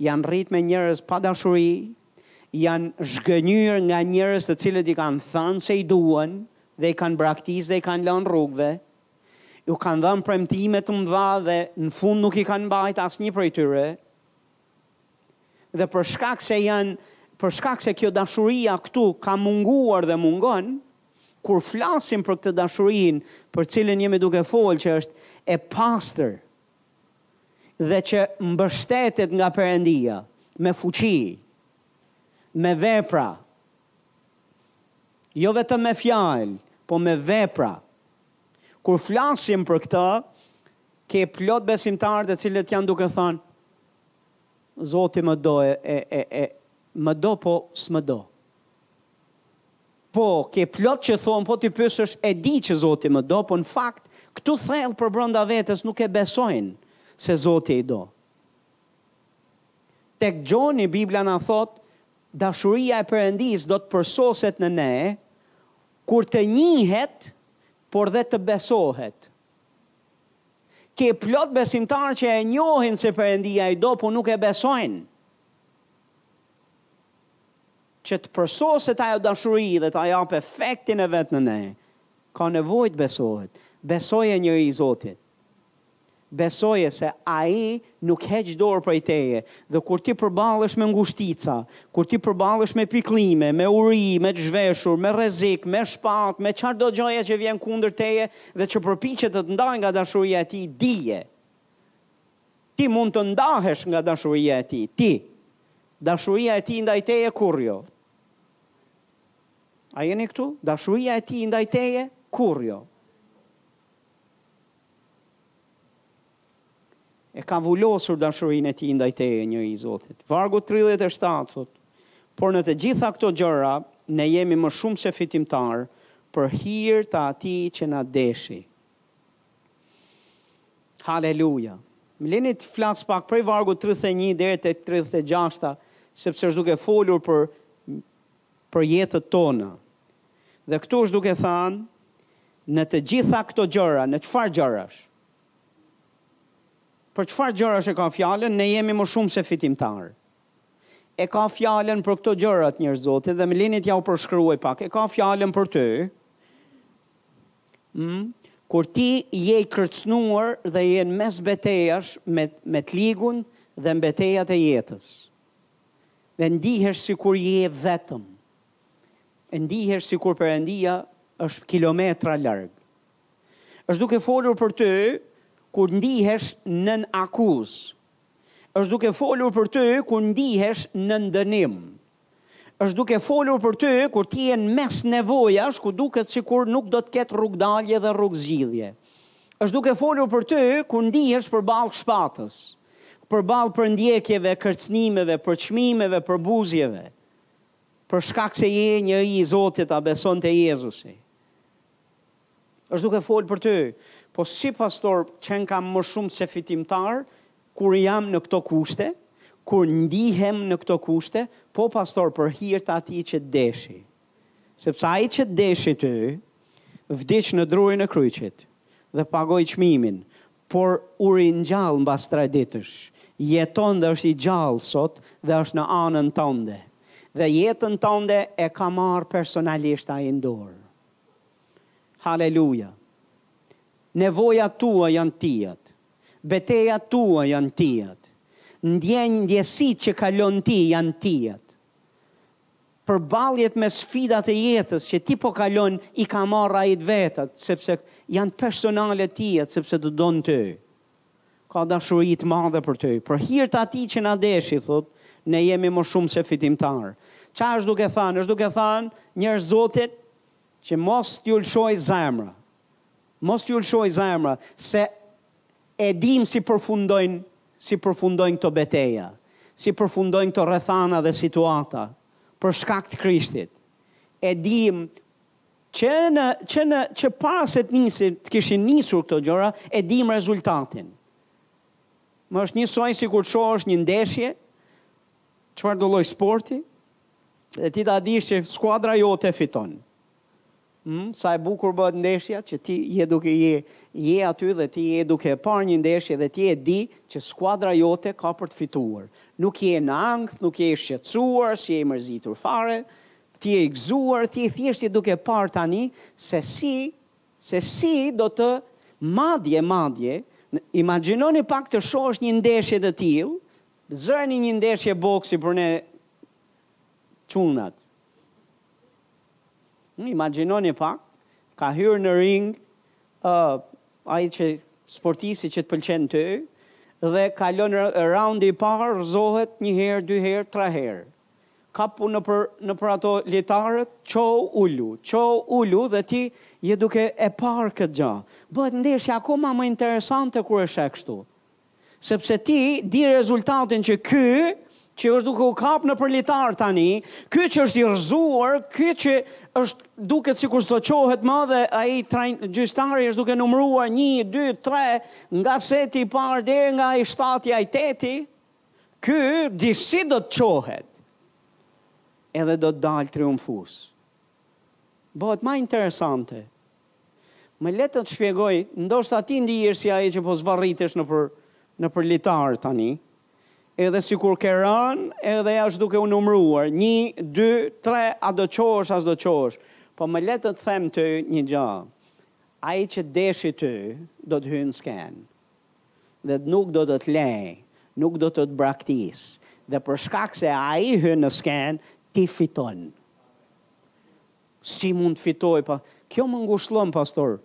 janë rrit me njerëz pa dashuri, janë zhgënjyer nga njerëz të cilët i kanë thënë se i duan dhe i kanë braktisë dhe i kanë lënë rrugëve, u kanë dhënë premtime të mëdha dhe në fund nuk i kanë mbajt asnjë prej tyre, Dhe për shkak se janë për shkak se kjo dashuria këtu ka munguar dhe mungon, kur flasim për këtë dashurinë për cilën jemi duke folë që është e pastër dhe që mbështetet nga Perëndia me fuqi, me vepra, jo vetëm me fjalë, po me vepra. Kur flasim për këtë, Ke plot besimtarë të cilët janë duke thënë, Zoti më do e, e, e, e, më do po s'më do. Po, ke plot që thonë, po t'i pyesësh, e di që Zoti më do, po në fakt, këtu thellë përbrenda vetes nuk e besojnë se Zoti i do. Tek Gjoni, Bibla na thotë, dashuria e Perëndisë do të përsoset në ne, kur të njihet, por dhe të besohet. Ke plot besimtarë që e njohin se Perëndia i do po nuk e besojnë. Që të përsoset ajo dashuri dhe ta japë efektin e vet në ne, ka nevojë të besohet. Besoje njeri i Zotit. Besoje se Ai Nuk heq dorë prej teje. Dhe kur ti përballesh me ngushtica, kur ti përballesh me pikëllime, me uri, me të zhveshur, me rrezik, me shpatë, me çfarëdo gjëje që vjen kundër teje dhe që përpiqet të të ndajë nga dashuria e Tij, dije, ti mund të ndahesh nga dashuria e Tij. Ti! Dashuria e Tij ndaj teje kurrë jo. A jeni këtu? Dashuria e Tij ndaj teje kurrë jo. E ka vulosur dashurinë e tij ndaj teje, njeri i Zotit. Vargu tridhjetë e shtatë thotë, Por në të gjitha këto gjëra, ne jemi më shumë se fitimtarë, për hir të atij që na deshi. Haleluja! Më lini të flas pak prej vargut tridhjetë e një deri te tridhjetë e gjashta, sepse është duke folur për për jetët tona. Dhe këtu është duke thënë, në të gjitha këto gjëra, në çfarë gjërash? Për çfarë gjërash e ka fjalën, ne jemi më shumë se fitimtarë. E ka fjalën për këto gjërat njeri i Zotit dhe më lini t'ja u përshkruaj pak. E ka fjalën për ty, ëh, kur ti je i kërcënuar dhe je në mes betejash me me t'ligun dhe në betejat e jetës. Dhe ndihesh sikur je vetëm. E ndihesh sikur Perëndia është kilometra larg. Është duke folur për ty kur ndihesh nën akuzë. Është duke folur për ty kur ndihesh nën dënim. Është duke folur për ty kur ti je në mes nevojash ku duket sikur nuk do të ketë rrugëdalje dhe rrugëzgjidhje. Është duke folur për ty kur ndihesh përballë shpatës, përballë përndjekjeve, kërcënimeve, përçmimeve, përbuzjeve, për shkak se je njeri i Zotit, a beson te Jezusi. Është duke fol për ty. Po si pastor qenkam më shumë se fitimtar kur jam në këto kushte, kur ndihem në këto kushte, po pastor për hir të atij që të deshi. Sepse ai që të deshi ty, vdiq në drurin e kryqit dhe pagoi çmimin, por u ringjall mbas tre ditësh, jeton dhe është i gjallë sot dhe është në anën tënde. Dhe jetën tënde e ka marrë personalisht ai në dorë. Haleluja! Nevojat tua janë tijat. Betejat tua janë tijat. Ndjenjë, ndjesitë që kalon ti janë tijat. Përballjet me sfidat e jetës që ti po kalon i ka marrë Ai të vetat, sepse janë personale tijat, sepse të don ty. Ka dashuri të madhe për ty. Për hir të atij që na deshi, thotë, ne jemi më shumë se fitimtarë. Çfarë është duke thënë? Është duke thënë njerëz të Zotit që mos t'ju lëshojë zemra. Mos t'ju lëshojë zemra, se e dimë si përfundojnë, si përfundojnë këto beteja, si përfundojnë këto rrethana dhe situata, për shkak të Krishtit. E dimë Që në që në që para se të nisin, të kishin nisur këto gjëra, e dimë rezultatin. Më është njësoj sikur të shohësh një ndeshje, çfarë do lloj sporti, dhe ti ta dish që skuadra jote fiton. Mm, sa e bukur bëhet ndeshja që ti je duke je je aty dhe ti je duke e parë një ndeshje dhe ti e di që skuadra jote ka për të fituar. Nuk je në ankth, nuk je i shqetësuar, s'je i mërzitur fare, Ti je i gëzuar, ti thjesht je duke parë tani se si, se si do të, madje, madje, imagjinoni pak të shohësh një ndeshje të tillë, zëreni një ndeshje boksi për ne çunat. Hm, imagjinoni pak, ka hyrë në ring, ë, ai që sportisti që të pëlqen ty, dhe kalon raundi i parë, rrëzohet një herë, dy herë, tre herë. Kapu nëpër nëpër ato litarët, çohu ulu, çohu ulu dhe ti je duke e parë këtë gjë. Bëhet ndeshja akoma më interesante kur e sheh kështu. Sepse ti di rezultatin që ky që është duke u kapë nëpër litar tani, ky që është i rrëzuar, ky që është duket sikur s'do çohet më dhe ai trajn gjyqtari është duke numëruar një, dy, tre, nga seti i parë deri nga ai shtati, ai teti, Ky disi do të çohet edhe do të dalë triumfues. Bëhet më interesante. Më le të ta shpjegoj, ndoshta ti ndihesh si ai që po zvarritesh nëpër nëpër litar tani, edhe sikur ke rënë edhe është duke u numëruar, një, dy, tre, a do çohesh a s'do çohesh. Po më le të të them ty një gjë, ai që deshi ty do të hyjë në skenë. dhe nuk do të të lejë, nuk do të të braktisë dhe për shkak se ai hyn në skenë, ti fiton. Si mund të fitoj pa? Kjo më ngushëllon pastor.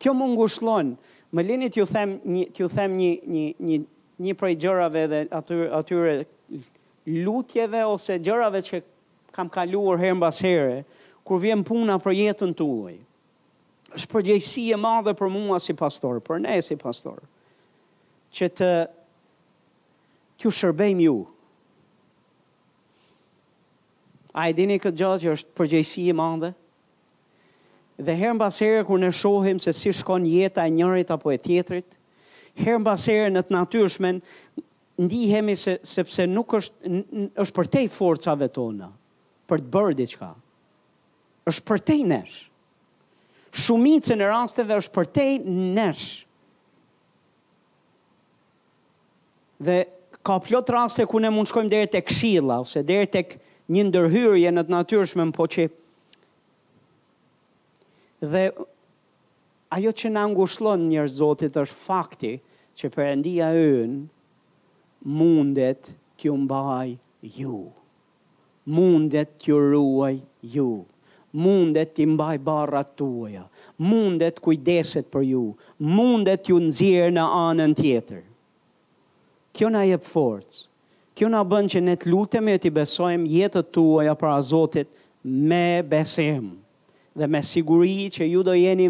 Kjo më ngushëllon. Më lini t'ju them një t'ju them një një një një prej gjërave dhe atyre atyre lutjeve ose gjërave që kam kaluar herë mbas here kur vjen puna për jetën tuaj. Është përgjegjësi e madhe për mua si pastor, për ne si pastor, që të t'ju shërbejmë ju. A e dini këtë gjë që është përgjegjësi e madhe? Dhe herë mbas herë kur ne shohim se si shkon jeta e njërit apo e tjetrit, herë mbas herë në të natyrshmen ndihemi se sepse nuk është është përtej forcave tona për të bërë diçka. Është përtej nesh. Shumicën e rasteve është përtej nesh. Dhe ka plot raste ku ne mund shkojmë deri tek këshilla ose deri tek një ndërhyrje në të natyrshmen, po që dhe ajo që na ngushllon njerëz të Zotit është fakti që Perëndia ynë mundet t'ju mbajë ju. Mundet t'ju ruajë ju. Mundet t'i mbajë barrat tuaja. Mundet të kujdeset për ju. Mundet t'ju nxjerrë në anën tjetër. Kjo na jep forcë. Kjo na bën që ne të lutemi e t'i besojmë jetët tuaja para Zotit me besim dhe me siguri që ju do jeni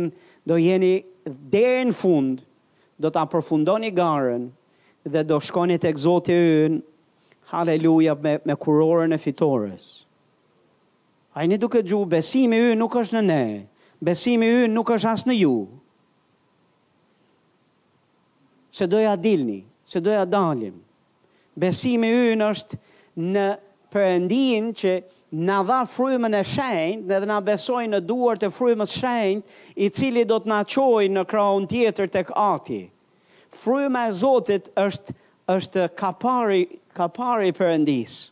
do jeni deri në fund, do ta përfundoni garën dhe do shkoni tek Zoti ynë Haleluja me me kurorën e fitores. A jeni duke dëgju besimi ynë nuk është në ne. Besimi ynë nuk është as në ju. Se do ja dilni, se do ja dalim. Besimi ynë është në Perëndinë që na dha frymën e shenjtë dhe na besoi në duart e frymës shenjtë i cili do të na çojë në krahun tjetër tek Ati. Fryma e Zotit është është kapari kapari i Perëndisë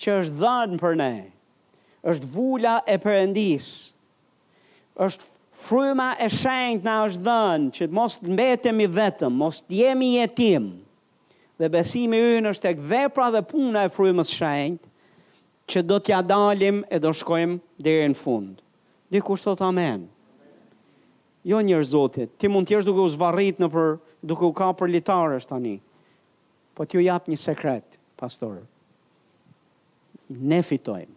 që është dhënë për ne. Është vula e Perëndisë. Është fryma e shenjtë na është dhënë që mos të mbetemi vetëm, mos të jemi jetim. Dhe besimi ynë është tek vepra dhe puna e frymës shenjtë që do t'ja dalim e do shkojmë deri në fund. Dikush thotë amen. Jo njerëz Zoti, ti mund të jesh duke u zvarrit nëpër, duke u kap për litarësh tani. Po ta t'ju jap një sekret, pastor. Ne fitojmë.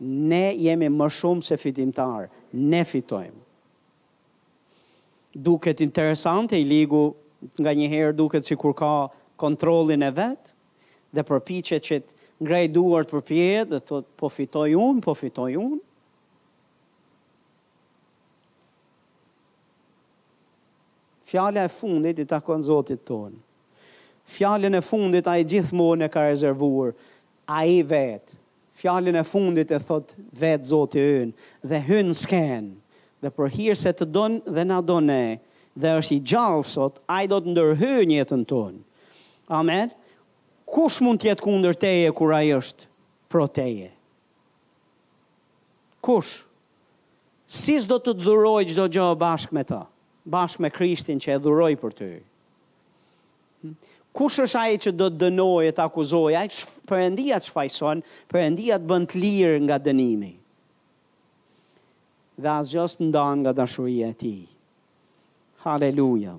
Ne jemi më shumë se fitimtarë. Ne fitojmë. Duket interesant i ligu, nganjëherë duket sikur ka kontrollin e vet dhe përpiqet që të ngrejë duart përpjetë dhe thotë po fitoj unë, po fitoj unë. Fjala e fundit i takon Zotit tonë. Fjalën e fundit Ai gjithmonë e ka rezervuar Ai vetë. Fjalën e fundit e thotë vetë Zoti ynë dhe hyn në skenë dhe për hir se të don dhe na don ne dhe është i gjallë sot, Ai do të ndërhyjë në jetën tonë. Amen. Kush mund të jetë kundër teje kur Ai është pro teje? Kush? Si s'do të të dhurojë çdo gjë bashkë me të, bashkë me Krishtin që e dhuroi për ty? Kush është ai që do të dënojë e të akuzojë? Ai Perëndia të shfajëson, Perëndia të bën të lirë nga dënimi. Dhe asgjë s'të ndan nga dashuria e tij. Haleluja!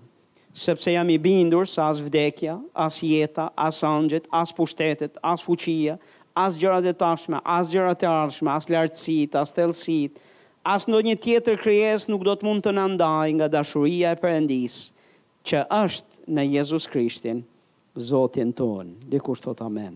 Sepse jam i bindur se as vdekja, as jeta, as angjëjt, as pushtetet, as fuqia, as gjërat e tashme, as gjërat e ardhshme, as lartësitë, as thellësitë, as ndonjë tjetër krijesë nuk do të mund të na ndajë nga dashuria e Perëndisë që është në Jezus Krishtin, Zotin tonë. Dikush thotë amen.